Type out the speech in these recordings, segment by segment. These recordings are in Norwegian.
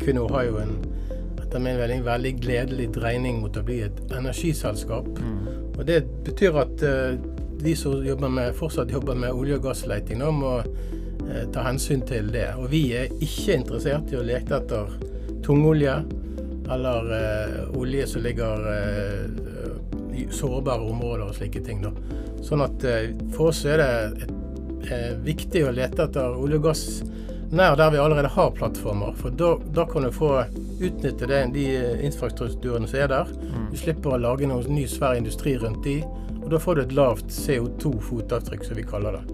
Equinor har jo en etter min mening veldig gledelig dreining mot å bli et energiselskap. Mm. Og Det betyr at uh, de som jobber med, fortsatt jobber med olje- og gassleiting, nå må uh, ta hensyn til det. Og vi er ikke interessert i å lete etter tungolje eller uh, olje som ligger i sårbare områder og slike ting. Da. Sånn at for oss er det et, viktig å lete etter olje og gass nær der vi allerede har plattformer. For da, da kan du få utnytte det, de eh, infrastrukturene som er der. Mm. Du slipper å lage noen ny svær industri rundt de, og da får du et lavt CO2-fotavtrykk, som vi kaller det.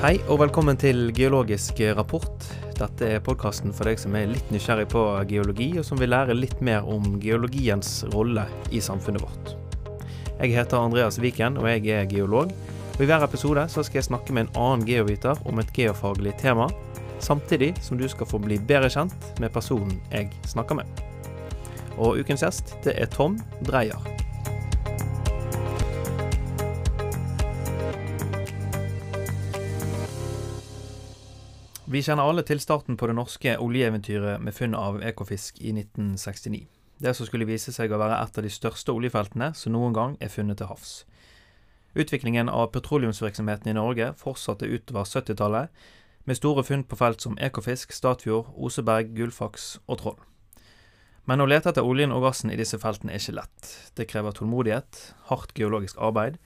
Hei og velkommen til Geologisk rapport. Dette er podkasten for deg som er litt nysgjerrig på geologi, og som vil lære litt mer om geologiens rolle i samfunnet vårt. Jeg heter Andreas Viken, og jeg er geolog. Og I hver episode så skal jeg snakke med en annen geoviter om et geofaglig tema, samtidig som du skal få bli bedre kjent med personen jeg snakker med. Og ukens gjest, det er Tom Dreyer. Vi kjenner alle til starten på det norske oljeeventyret med funn av Ekofisk i 1969. Det som skulle vise seg å være et av de største oljefeltene som noen gang er funnet til havs. Utviklingen av petroleumsvirksomheten i Norge fortsatte utover 70-tallet, med store funn på felt som Ekofisk, Statfjord, Oseberg, Gullfaks og Troll. Men å lete etter oljen og gassen i disse feltene er ikke lett. Det krever tålmodighet, hardt geologisk arbeid,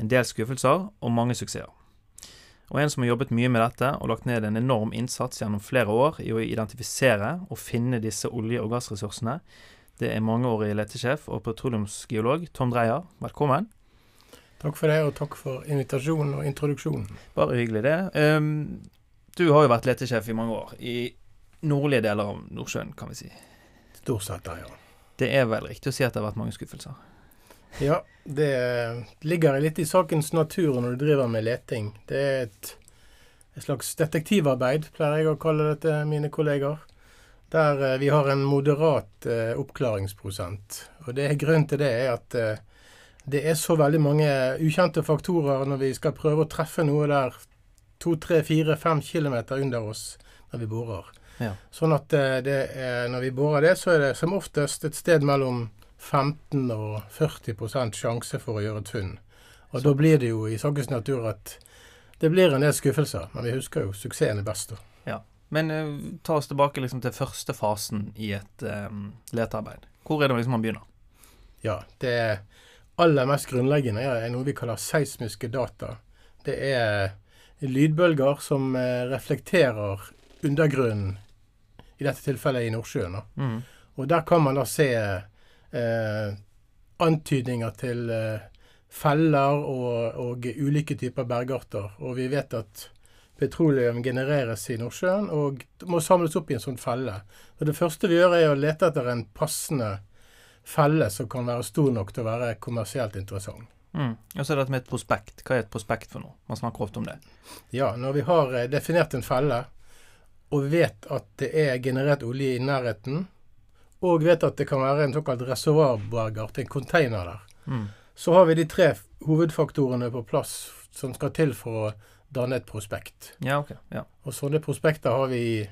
en del skuffelser og mange suksesser. Og en som har jobbet mye med dette og lagt ned en enorm innsats gjennom flere år i å identifisere og finne disse olje- og gassressursene, det er mangeårig letesjef og petroleumsgeolog Tom Dreyer. Velkommen. Takk for det, og takk for invitasjonen og introduksjonen. Bare hyggelig, det. Um, du har jo vært letesjef i mange år. I nordlige deler av Nordsjøen, kan vi si. Stort sett ja. Det er vel riktig å si at det har vært mange skuffelser? Ja, det ligger litt i sakens natur når du driver med leting. Det er et, et slags detektivarbeid, pleier jeg å kalle det til mine kolleger. Der eh, vi har en moderat eh, oppklaringsprosent. Og det er Grunnen til det er at eh, det er så veldig mange ukjente faktorer når vi skal prøve å treffe noe der to, tre, fire, fem kilometer under oss når vi borer. Ja. Sånn at det når vi borer det, så er det som oftest et sted mellom 15 og 40 sjanse for å gjøre et funn. Og da blir det jo i sakens natur at det blir en del skuffelser. Men vi husker jo suksessen er best. da. Men uh, ta oss tilbake liksom til første fasen i et um, letearbeid. Hvor er det liksom man begynner? Ja, det aller mest grunnleggende er noe vi kaller seismiske data. Det er lydbølger som eh, reflekterer undergrunnen, i dette tilfellet i Nordsjøen. Mm. Og der kan man da se eh, antydninger til eh, feller og, og ulike typer bergarter. Og vi vet at petroleum genereres i Nordsjøen og må samles opp i en sånn felle. Og Det første vi gjør, er å lete etter en passende felle som kan være stor nok til å være kommersielt interessant. Mm. Og så er dette med et prospekt. Hva er et prospekt for noe? Man snakker ofte om det. Ja, når vi har eh, definert en felle, og vet at det er generert olje i nærheten, og vet at det kan være en såkalt reservoarbergart, en container der, Mm. så har vi de tre hovedfaktorene på plass som skal til for å danne et prospekt. Ja, ok. Ja. Og sånne prospekter har vi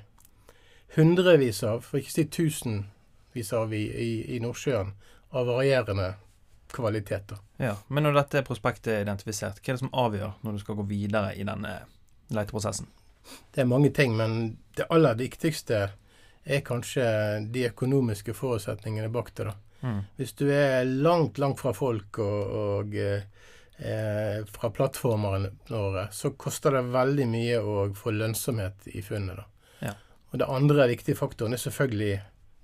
hundrevis av, for ikke å si tusenvis av i, i, i Nordsjøen, av varierende kvaliteter. ja. Men når dette prospektet er identifisert, hva er det som avgjør når du skal gå videre i denne leteprosessen? Det er mange ting, men det aller viktigste er kanskje de økonomiske forutsetningene bak det. da. Mm. Hvis du er langt, langt fra folk og, og eh, fra plattformene våre, så koster det veldig mye å få lønnsomhet i funnet. Ja. Og det andre viktige faktoren er selvfølgelig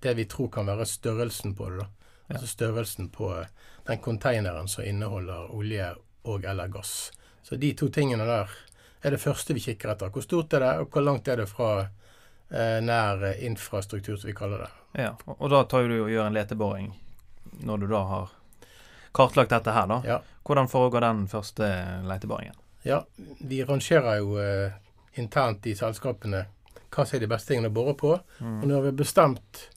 det vi tror kan være størrelsen på det. da. Ja. Altså størrelsen på den konteineren som inneholder olje og eller gass. Så de to tingene der er det første vi kikker etter. Hvor stort er det, og hvor langt er det fra eh, nær infrastruktur, som vi kaller det. Ja, og, da tar du og gjør en leteboring når du da har kartlagt dette her, da. Ja. Hvordan foregår den første leteboringen? Ja, vi rangerer jo eh, internt i selskapene hva som er de beste tingene å bore på. Og Mm. når vi har bestemt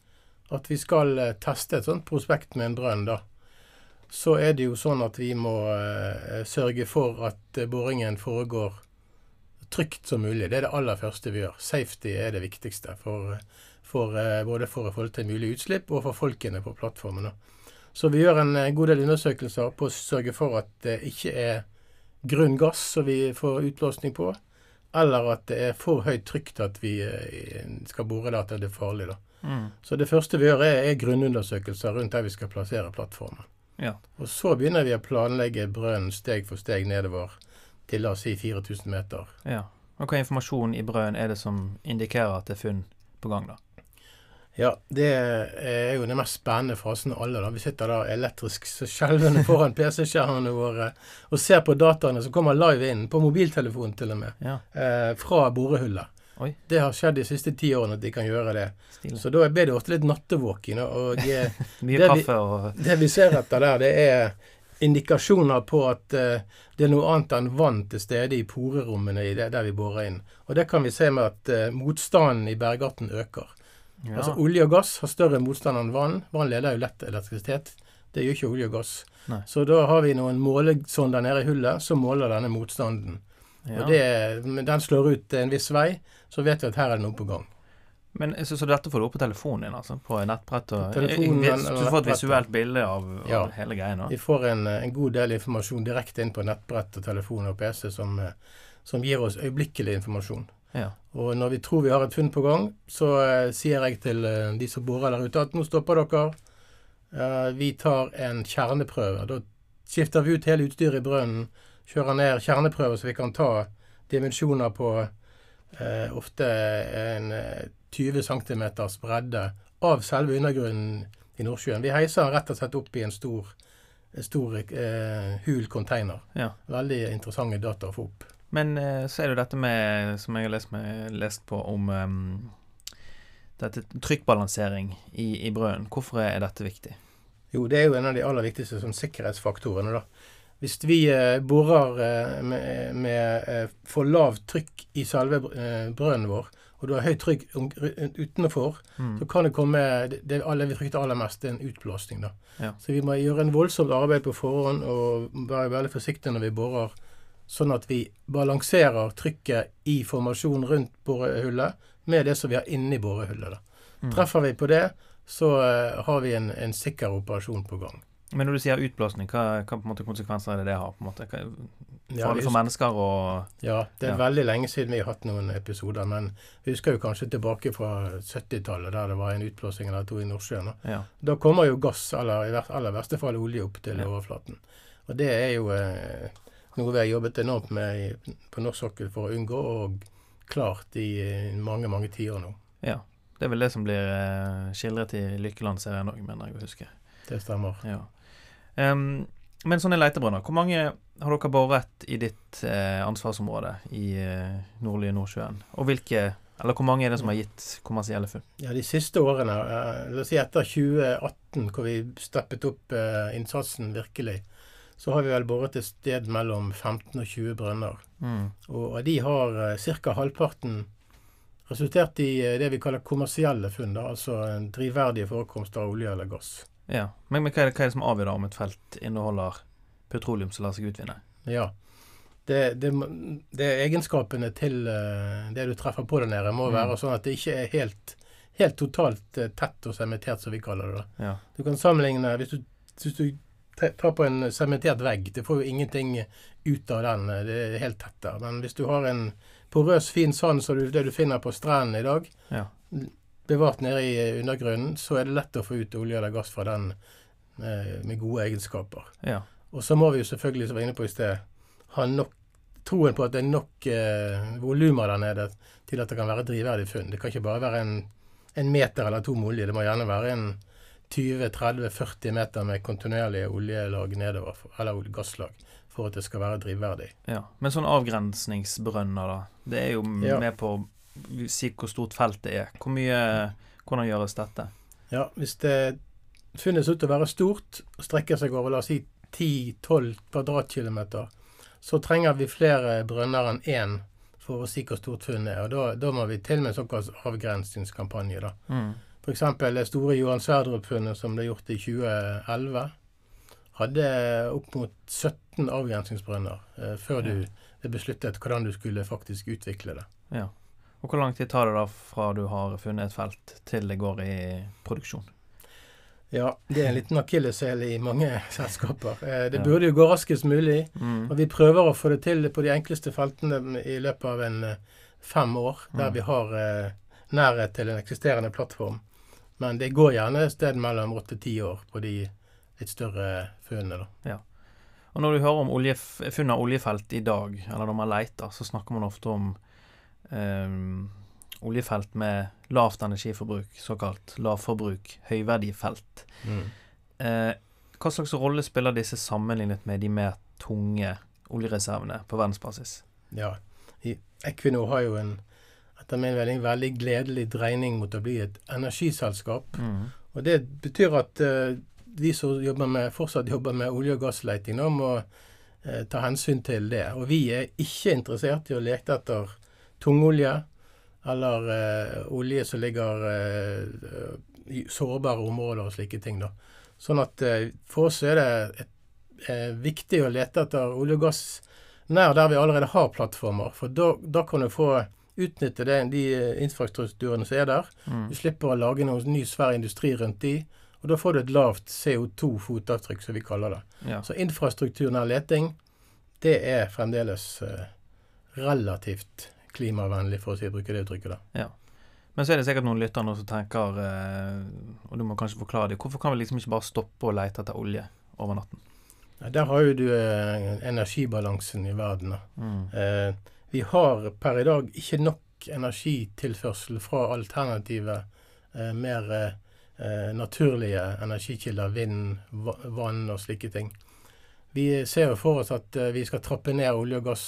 at vi skal eh, teste et sånt prospekt med en brønn, da, så er det jo sånn at vi må eh, sørge for at eh, boringen foregår trygt som mulig. Det er det aller første vi gjør. Safety er det viktigste. For, for, eh, både for å få til mulig utslipp og for folkene på plattformen. Så vi gjør en god del undersøkelser på å sørge for at det ikke er grunn gass som vi får utblåsning på, eller at det er for høyt trykk til at vi skal bore der at det er farlig. da. Mm. Så det første vi gjør, er, er grunnundersøkelser rundt der vi skal plassere plattformen. Ja. Og så begynner vi å planlegge brønnen steg for steg nedover til la oss si 4000 meter. Ja. Og hva informasjon i brønnen er det som indikerer at det er funn på gang, da? Ja, det er jo den mest spennende fasen av alle. da. Vi sitter da elektrisk skjelvende foran PC-skjermene våre og ser på dataene som kommer live inn, på mobiltelefonen til og med, ja. eh, fra borehullet. Oi. Det har skjedd de siste ti årene at de kan gjøre det. Stilig. Så da blir det ofte litt nattevåken. Og Mye det kaffe og det vi ser etter der, det er indikasjoner på at uh, det er noe annet enn vann til stede i porerommene i det, der vi borer inn. Og det kan vi se med at uh, motstanden i bergarten øker. Ja. Altså Olje og gass har større motstand enn vann. Vann leder jo lett elektrisitet. Det gjør ikke olje og gass. Nei. Så da har vi noen målesonder nede i hullet som måler denne motstanden. ja. Og det, den slår ut en viss vei, så vet vi at her er det noe på gang. Men så, så dette får du opp på telefonen din, altså? På nettbrett? Og, Telefonen, jeg, jeg, så du får et visuelt bilde av, av Ja. hele greia? Vi får en, en god del informasjon direkte inn på nettbrett og telefon og PC som, eh, som gir oss øyeblikkelig informasjon. Ja. Og når vi tror vi har et funn på gang, så eh, sier jeg til eh, de som borer der ute, at nå stopper dere. Eh, vi tar en kjerneprøve. Da skifter vi ut hele utstyret i brønnen, kjører ned kjerneprøver så vi kan ta dimensjoner på eh, ofte en eh, 20 cm bredde av selve undergrunnen i Nordsjøen. Vi heiser rett og slett opp i en stor, stor eh, hul container. Ja. Veldig interessante data å få opp. Men eh, så er det jo dette med, som jeg har lest, med, lest på, om um, dette trykkbalansering i, i brønnen. Hvorfor er dette viktig? Jo, det er jo en av de aller viktigste sånn, sikkerhetsfaktorene. da. Hvis vi eh, borer eh, med, med eh, for lavt trykk i selve eh, brønnen vår, og du har høyt trykk utenfor, Mm. så kan det komme det, alle, Vi frykter aller mest en utblåsning. da. Ja. Så vi må gjøre en voldsomt arbeid på forhånd og være veldig forsiktige når vi borer, sånn at vi balanserer trykket i formasjon rundt borehullet med det som vi har inni borehullet. Mm. Treffer vi på det, så eh, har vi en, en sikker operasjon på gang. Men når du sier utblåsning, hva, hva konsekvenser er det det har? på en måte? Hva, Ja, farlig for mennesker og Ja, det er Ja. veldig lenge siden vi har hatt noen episoder, men vi husker jo kanskje tilbake fra 70-tallet, der det var en utblåsing eller to i Nordsjøen. Ja. Da kommer jo gass, eller i aller verste fall olje, opp til Ja. overflaten. Og det er jo eh, noe vi har jobbet enormt med på norsk sokkel for å unngå, og klart i eh, mange, mange tiår nå. ja. Det er vel det som blir eh, skildret i Lykkeland-serien òg, mener jeg å huske. Det stemmer. Ja. Um, men sånne leitebrønner, hvor mange har dere boret i ditt eh, ansvarsområde i eh, nordlige Nordsjøen? Og hvilke Eller hvor mange er det som har gitt kommersielle funn? Ja, De siste årene, eh, la oss si etter 2018, hvor vi steppet opp eh, innsatsen virkelig, så har vi vel boret et sted mellom 15 og 20 brønner. Mm. Og de har eh, ca. halvparten resultert i eh, det vi kaller kommersielle funn. Altså en drivverdige forekomster av olje eller gass. Ja. Men, men hva, er det, hva er det som avgjør om et felt inneholder petroleum som lar seg utvinne? Ja. Det, det, det egenskapene til eh, det du treffer på der nede, må Mm. være sånn at det ikke er helt, helt totalt eh, tett og sementert, som vi kaller det. Ja. Du kan sammenligne Hvis du, hvis du tar på en sementert vegg, det får jo ingenting ut av den. eh, Det er helt tett der. Men hvis du har en porøs, fin sand som det du finner på strendene i dag, Ja. bevart nede i eh, undergrunnen, så er det lett å få ut olje eller gass fra den eh, med gode egenskaper. ja. Og så må vi jo selvfølgelig, som vi var inne på i sted, ha nok troen på at det er nok eh, volumer der nede til at det kan være drivverdig funn. Det kan ikke bare være en, en meter eller to med olje. Det må gjerne være en 20-30-40 meter med kontinuerlige oljelag nedover, eller gasslag, for at det skal være drivverdig. ja. Men sånne avgrensningsbrønner, da. Det er jo Ja. med på å si hvor stort feltet er. Hvor mye Hvordan gjøres dette? Ja, hvis det funnes ut å være stort, strekker seg over la oss si 10-12 kvadratkilometer, så trenger vi flere brønner enn én for å si hvor stort funnet er. Og da, da må vi til med en såkalt avgrensningskampanje. da. Mm. F.eks. det store Johan Sverdrup-funnet som ble gjort i 2011, hadde opp mot 17 avgrensingsbrønner eh, før Ja. du besluttet hvordan du skulle faktisk utvikle det. Ja. Og hvor lang tid tar det da fra du har funnet et felt til det går i produksjon? Ja, det er en liten akilleshæl i mange selskaper. Eh, det burde jo gå raskest mulig. Mm. Og vi prøver å få det til på de enkleste feltene i løpet av en eh, fem år, der Mm. vi har eh, nærhet til en eksisterende plattform. Men det går gjerne et sted mellom åtte til ti år på de litt større funnene. da. Og når du hører om oljef funn av oljefelt i dag, eller når man leter, så snakker man ofte om eh, oljefelt med lavt energiforbruk, såkalt lavforbruk, høyverdifelt. Eh, hva slags rolle spiller disse sammenlignet med de mer tunge oljereservene på verdensbasis? Ja. Equinor har jo en etter min mening veldig gledelig dreining mot å bli et energiselskap. Mm. Og det betyr at uh, de som jobber med, fortsatt jobber med olje- og gassleiting, nå må uh, ta hensyn til det. Og vi er ikke interessert i å lete etter tungolje eller uh, olje som ligger i sårbare områder og slike ting. da. Sånn at for oss er det et, viktig å lete etter olje og gass nær der vi allerede har plattformer. For da, da kan du få utnytte det, de eh, infrastrukturene som er der. Mm. Du slipper å lage noen ny svær industri rundt de, og da får du et lavt CO2-fotavtrykk, som vi kaller det. Ja. Så infrastrukturnær leting, det er fremdeles eh, relativt klimavennlig, for å si, bruke det uttrykket. da. Ja. Men så er det sikkert noen lyttere nå som tenker, eh, og du må kanskje forklare det, hvorfor kan vi liksom ikke bare stoppe å lete etter olje over natten? Ja, Der har jo du eh, energibalansen i verden. da. Mm. Vi har per i dag ikke nok energitilførsel fra alternative, eh, mer eh, naturlige energikilder, vind, vann og slike ting. Vi ser jo for oss at eh, vi skal trappe ned olje og gass,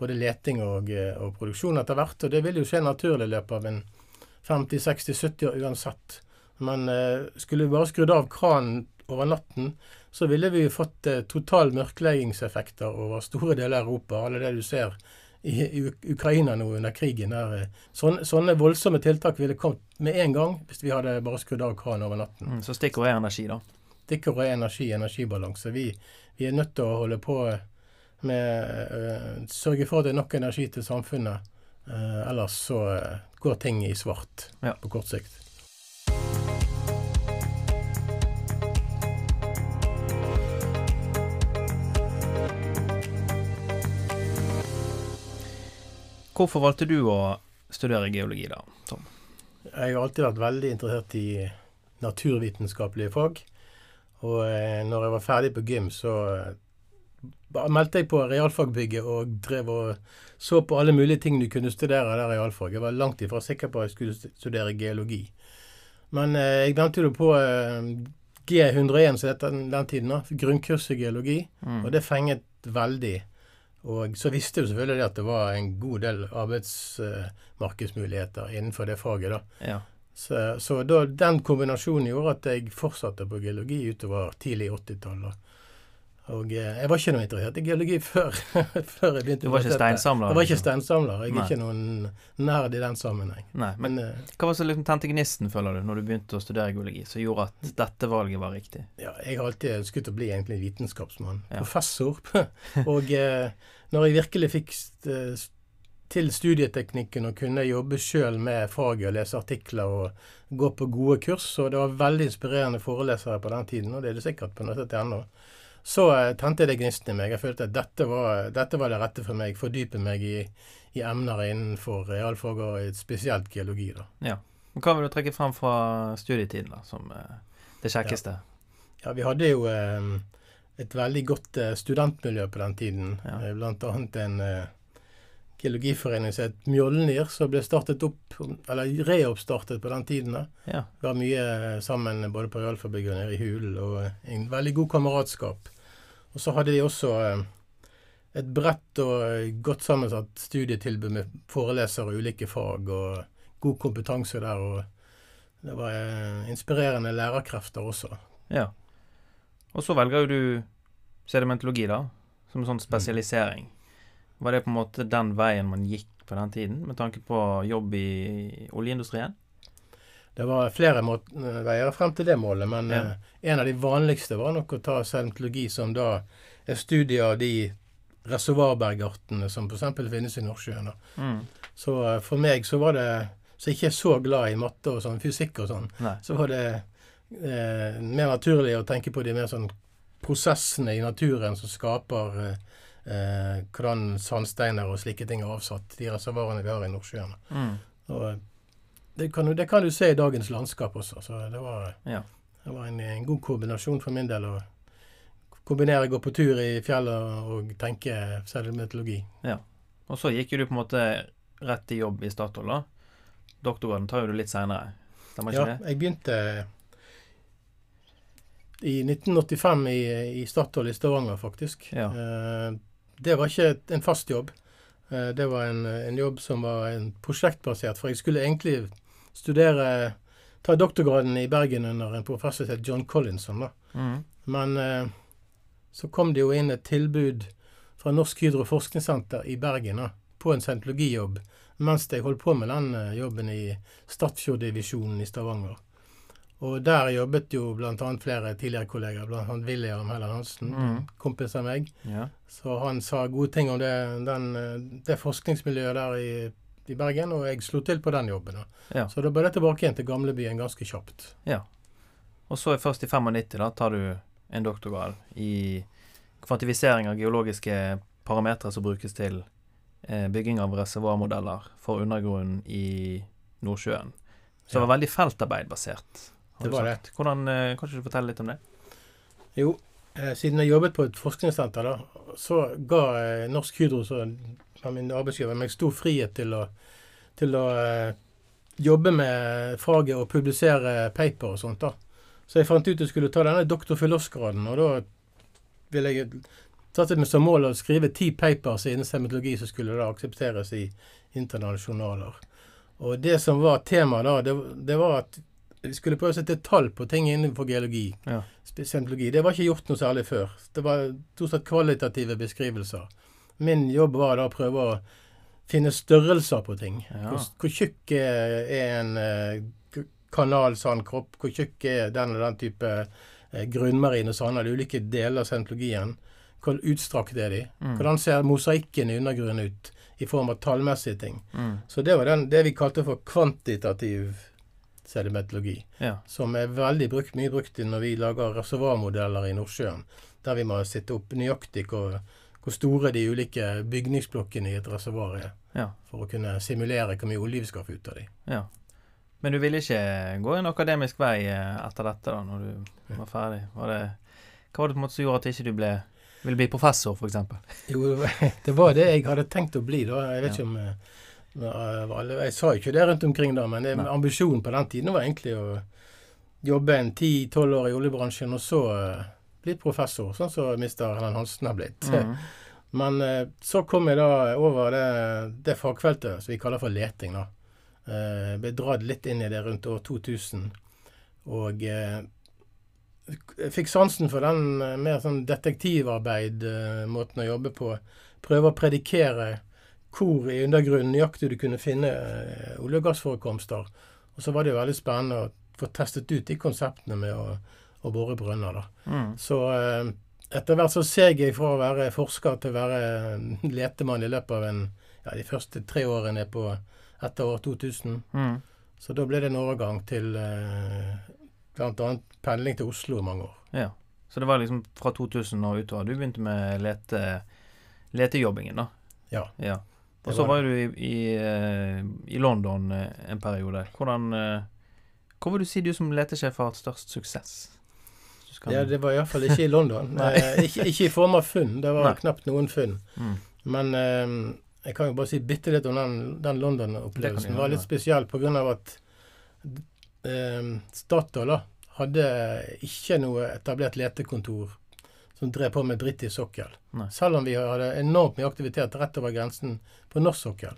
både leting og, eh, og produksjon etter hvert. Og det vil jo skje naturlig i løpet av en 50-60-70 år uansett. Men eh, skulle vi bare skrudd av kranen over natten, så ville vi fått eh, total mørkleggingseffekter over store deler av Europa. Alle det du ser i, Ukraina nå under krigen. Der, eh, sånne, sånne voldsomme tiltak ville kommet med en gang hvis vi hadde bare skrudd av kranen over natten. Mm. Så stikkordet er energi, da. Stikkordet er energi, energibalanse. Vi, vi er nødt til å holde på med øh, Sørge for at det er nok energi til samfunnet. Eh, ellers så eh, går ting i svart Ja. på kort sikt. Hvorfor valgte du å studere geologi, da? Tom? Jeg har alltid vært veldig interessert i naturvitenskapelige fag. Og eh, når jeg var ferdig på gym, så eh, meldte jeg på realfagbygget og drev og så på alle mulige ting du kunne studere der realfag. Jeg var langt ifra sikker på at jeg skulle studere geologi. Men eh, jeg meldte jo på eh, G101, som det het den, den tiden, da, grunnkurs i geologi. Mm. Og det fenget veldig. Og så visste jo selvfølgelig at det var en god del arbeidsmarkedsmuligheter innenfor det faget. da. Ja. Så, så da, den kombinasjonen gjorde at jeg fortsatte på geologi utover tidlig 80-tall. Og eh, jeg var ikke noe interessert i geologi før, før jeg begynte Du var ikke steinsamler? Jeg var ikke liksom? steinsamler. Jeg er Nei. ikke noen nerd i den sammenheng. Nei, men Men eh, hva var så liksom tente gnisten, føler du, når du begynte å studere geologi, som gjorde at dette valget var riktig? ja, jeg har alltid ønsket å bli egentlig vitenskapsmann. Ja. Professor. og eh, når jeg virkelig fikk til studieteknikken og kunne jobbe sjøl med faget og lese artikler og gå på gode kurs, og det var veldig inspirerende forelesere på den tiden, og det er det sikkert på nettet ennå, så eh, tente det gnisten i meg. Jeg følte at dette var, dette var det rette for meg. Fordype meg i, i emner innenfor realfag og spesielt geologi. da. Ja. Hva vil du trekke frem fra studietiden, da, som eh, det kjekkeste? Ja, vi hadde jo eh, et veldig godt studentmiljø på den tiden. Ja. Blant annet en eh, geologiforening som het Mjolnir, som ble startet opp, eller reoppstartet på den tiden. Ja. Vi var mye eh, sammen både på realfabrikken og nede i Hulen, og en veldig god kameratskap. Og så hadde de også eh, et bredt og eh, godt sammensatt studietilbud med forelesere og ulike fag, og god kompetanse der. og det var inspirerende lærerkrefter også. ja. Og så velger jo du sedimentologi, da, som en sånn spesialisering. Var det på en måte den veien man gikk på den tiden, med tanke på jobb i oljeindustrien? det var flere veier frem til det målet, men Ja. eh, en av de vanligste var nok å ta seismologi, som da er studie av de reservoarbergartene som f.eks. finnes i Nordsjøen. Mm. Så eh, for meg så var det Så ikke er så glad i matte og sånn, fysikk og sånn, Nei. så var det eh, mer naturlig å tenke på de mer sånn prosessene i naturen som skaper eh, eh, hvordan sandsteiner og slike ting er avsatt. De reservoarene vi har i Nordsjøen. Mm. Og eh, det kan, du- det kan du se i dagens landskap også. Så det var, Ja. det var en, en god kombinasjon for min del å kombinere gå på tur i fjellet og tenke sedimentologi. Og så gikk jo du på en måte rett i jobb i Statoil, da. Doktorgraden tar jo du litt seinere. Stemmer ikke Ja, det? jeg begynte i 1985 i, i Statoil i Stavanger, faktisk. Ja. Eh, det var ikke en fast jobb. Eh, det var en, en jobb som var en prosjektbasert, for jeg skulle egentlig studere Ta doktorgraden i Bergen under en professor som het John Collinson. da. Mm. Men eh, så kom det jo inn et tilbud fra Norsk Hydro Forskningssenter i Bergen da, på en scientologijobb mens jeg holdt på med den eh, jobben i Stadfjorddivisjonen i Stavanger. Og der jobbet jo bl.a. flere tidligere kollegaer, bl.a. William Helland Hansen, Mm. kompis av meg. Ja. Så han sa gode ting om det, den, det forskningsmiljøet der i, i Bergen, og jeg slo til på den jobben. da. Ja. Så da ble det tilbake igjen til gamlebyen ganske kjapt. Ja. Og så først i 95 da tar du en doktorgrad i kvantifisering av geologiske parametere som brukes til eh, bygging av reservoarmodeller for undergrunnen i Nordsjøen. Så det var veldig feltarbeidbasert. Det var det. Hvordan, eh, kan ikke du fortelle litt om det? Jo, eh, siden jeg jobbet på et forskningssenter, da, så ga eh, Norsk Hydro, så var min arbeidsgiver, meg stor frihet til å, til å jobbe med faget og publisere paper og sånt. da. Så jeg fant ut jeg skulle ta denne doktor graden og da ville jeg tatt meg som mål å skrive ti papers innen semitologi som skulle da aksepteres i internasjonale journaler. Og det som var temaet da, det, det var at skulle prøve å sette tall på ting innenfor geologi. Ja. Scientologi. Det var ikke gjort noe særlig før. Det var stort sett kvalitative beskrivelser. Min jobb var da å prøve å finne størrelser på ting. Ja. Hvor, hvor tjukk er en eh, kanalsandkropp? Hvor tjukk er den og den type eh, grunnmarine sander? De ulike deler av sentologien. Hvor utstrakt er de? Mm. Hvordan ser mosaikken i undergrunnen ut i form av tallmessige ting? Mm. Så det var den, det vi kalte for kvantitativ sedimentologi Ja. som er veldig brukt, mye brukt når vi lager reservoarmodeller i Nordsjøen. Der vi må sitte opp nøyaktig hvor, hvor store de ulike bygningsblokkene i et reservoar er. Ja. For å kunne simulere hvor mye olje vi skal få ut av dem. ja. Men du ville ikke gå en akademisk vei eh, etter dette, da, når du var ferdig? Var det, hva var det på en måte som gjorde at ikke du ble, ville bli professor, f.eks.? Jo, det var det jeg hadde tenkt å bli, da. Jeg vet ikke om eh, Jeg sa ikke det rundt omkring da, men det, ambisjonen på den tiden var egentlig å jobbe en ti-tolv år i oljebransjen, og så blitt bli professor, sånn som mister Helen Hansen har blitt. Mm. Men eh, så kom jeg da over det, det fagfeltet som vi kaller for leting. da. Eh, ble dratt litt inn i det rundt år 2000. Og eh, fikk sansen for den eh, mer sånn detektivarbeid-måten å jobbe på. Prøve å predikere hvor i undergrunnen nøyaktig du kunne finne eh, olje- og gassforekomster. Og så var det jo veldig spennende å få testet ut de konseptene med å, å bore brønner. da. Mm. Så eh, etter hvert så seg jeg fra å være forsker til å være eh, letemann i løpet av en, ja, de første tre årene på etter år 2000. Mm. Så da ble det en overgang til eh, bl.a. pendling til Oslo i mange år. Ja. Så det var liksom fra 2000 og utover du begynte med lete, letejobbingen, da? Ja. ja. Og så var var du i, i, eh, i London eh, en periode. Hvordan eh, Hvor vil du si du som letesjef har hatt størst suksess? Ja, det var iallfall ikke i London. Ikke, ikke i form av funn. Det var Nei. knapt noen funn. mm. Men eh, jeg kan jo bare si bitte litt om den, den London-opplevelsen. Den Det var litt spesiell pga. at eh, Statoil hadde ikke noe etablert letekontor som drev på med britisk sokkel. Nei. Selv om vi hadde enormt mye aktivitet rett over grensen på norsk sokkel.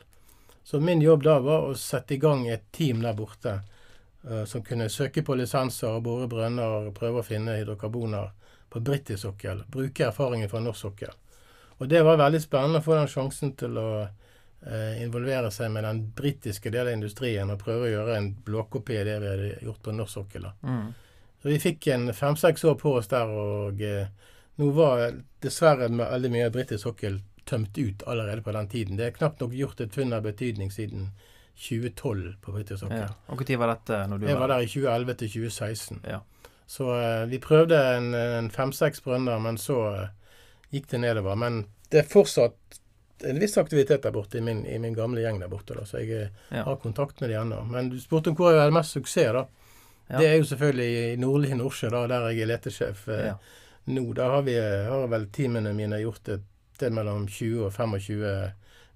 Så min jobb da var å sette i gang et team der borte uh, som kunne søke på lisenser og bore brønner og prøve å finne hydrokarboner på britisk sokkel. Bruke erfaringen fra norsk sokkel. Og det var veldig spennende å få den sjansen til å uh, involvere seg med den britiske delen av industrien og prøve å gjøre en blåkopi av det vi hadde gjort på norsk sokkel. Mm. Så vi fikk en fem-seks år på oss der, og eh, nå var dessverre med veldig mye av britisk sokkel tømt ut allerede på den tiden. Det er knapt nok gjort et funn av betydning siden 2012 på britisk sokkel. Ja. Og når var dette? når du Jeg var der i 2011 til 2016. Ja. Så uh, vi prøvde en, en fem-seks brønner, men så uh, gikk det nedover. Men det er fortsatt en viss aktivitet der borte i min, i min gamle gjeng der borte, da, så jeg eh, Ja. har kontakt med de ennå. Men du spurte om hvor jeg hadde mest suksess, da. Ja. Det er jo selvfølgelig i nordlige Nordsjø, da, der jeg er letesjef Ja. Nå. Der har, vi, har vel teamene mine gjort et sted mellom 20 og 25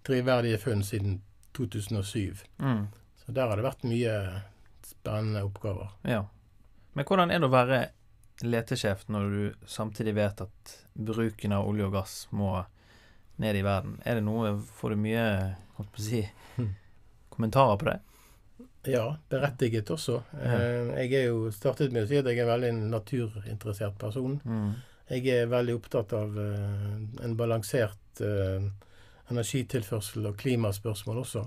drivverdige funn siden 2007. Mm. Så der har det vært mye spennende oppgaver. ja. Men hvordan er det å være letesjef når du samtidig vet at bruken av olje og gass må ned i verden? Er det noe Får du mye si, Hmm. kommentarer på det? Ja, berettiget også. Eh, Jeg er jo startet med å si at jeg er en veldig naturinteressert person. Mm. Jeg er veldig opptatt av eh, en balansert eh, energitilførsel og klimaspørsmål også.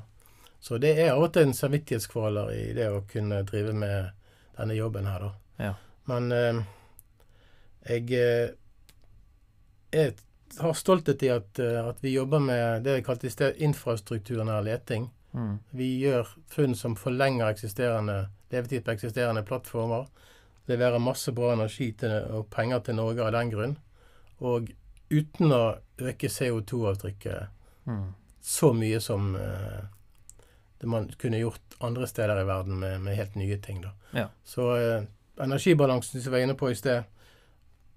Så det er av og til en samvittighetskvaler i det å kunne drive med denne jobben her, da. Ja. Men eh, jeg er, har stolthet i at, at vi jobber med det jeg kalte infrastrukturnær leting. Mm. Vi gjør funn som forlenger eksisterende levetid på eksisterende plattformer. Leverer masse bra energi til, og penger til Norge av den grunn. Og uten å øke CO2-avtrykket Mm. så mye som eh, det man kunne gjort andre steder i verden med, med helt nye ting. Da. Ja. Så eh, energibalansen som vi var inne på i sted,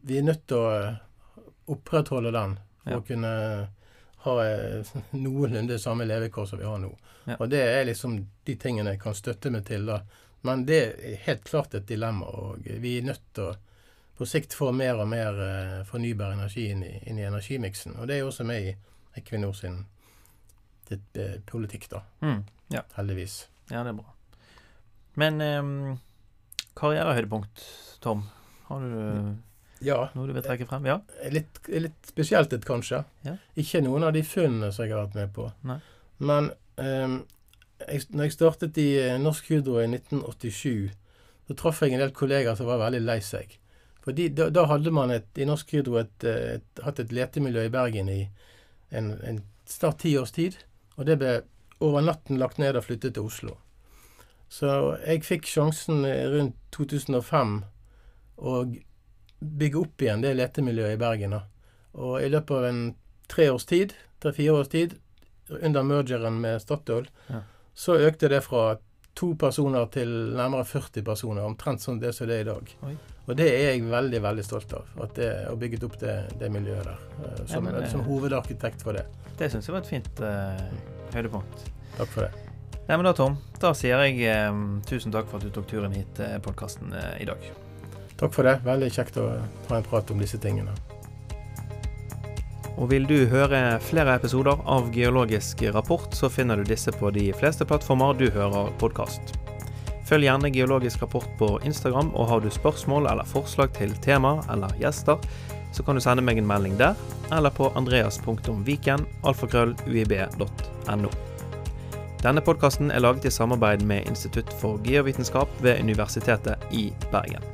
vi er nødt til å opprettholde den for Ja. å kunne ha eh, noenlunde samme levekår som vi har nå. Ja. Og det er liksom de tingene jeg kan støtte meg til. da. Men det er helt klart et dilemma, og vi er nødt til å på sikt få mer og mer eh, fornybar energi inn i, inn i energimiksen. Og det er jo også med i Equinor sin det, det, politikk, da. Mm. Heldigvis. Ja, det er bra. Men um, karrierehøydepunkt, Tom? Har du eh, Ja. noe du vil trekke frem? Ja? Litt, litt spesielt et, kanskje. Ja. Ikke noen av de funnene som jeg har vært med på. Nei. Men um, jeg, når jeg startet i eh, Norsk Hydro i 1987, så traff jeg en del kollegaer som var veldig lei seg. Fordi da, da hadde man et, i Norsk Hydro et, eh, et, hatt et letemiljø i Bergen i en, en snart ti års tid. Og det ble over natten lagt ned og flyttet til Oslo. Så jeg fikk sjansen eh, rundt 2005 å bygge opp igjen det letemiljøet i Bergen. da. Og i løpet av en tre års tid, tre-fire års tid, under mergeren med Statoil, Ja. så økte det fra to personer til nærmere 40 personer. Omtrent sånn det som det er i dag. Oi. Og det er jeg veldig veldig stolt av. At det, har bygget opp det, det miljøet der. eh, Som, Ja, det- som hovedarkitekt for det. Det syns jeg var et fint uh, høydepunkt. Takk for det. Nei, men da, Tom, da sier jeg um, tusen takk for at du tok turen hit til podkasten uh, i dag. Takk for det. Veldig kjekt å ha en prat om disse tingene. Og vil du høre flere episoder av Geologisk rapport, så finner du disse på de fleste plattformer du hører podkast. Følg gjerne Geologisk rapport på Instagram, og har du spørsmål eller forslag til tema eller gjester, så kan du sende meg en melding der, eller på andreas.viken.alfakrølluib.no. Denne podkasten er laget i samarbeid med Institutt for geovitenskap ved Universitetet i Bergen.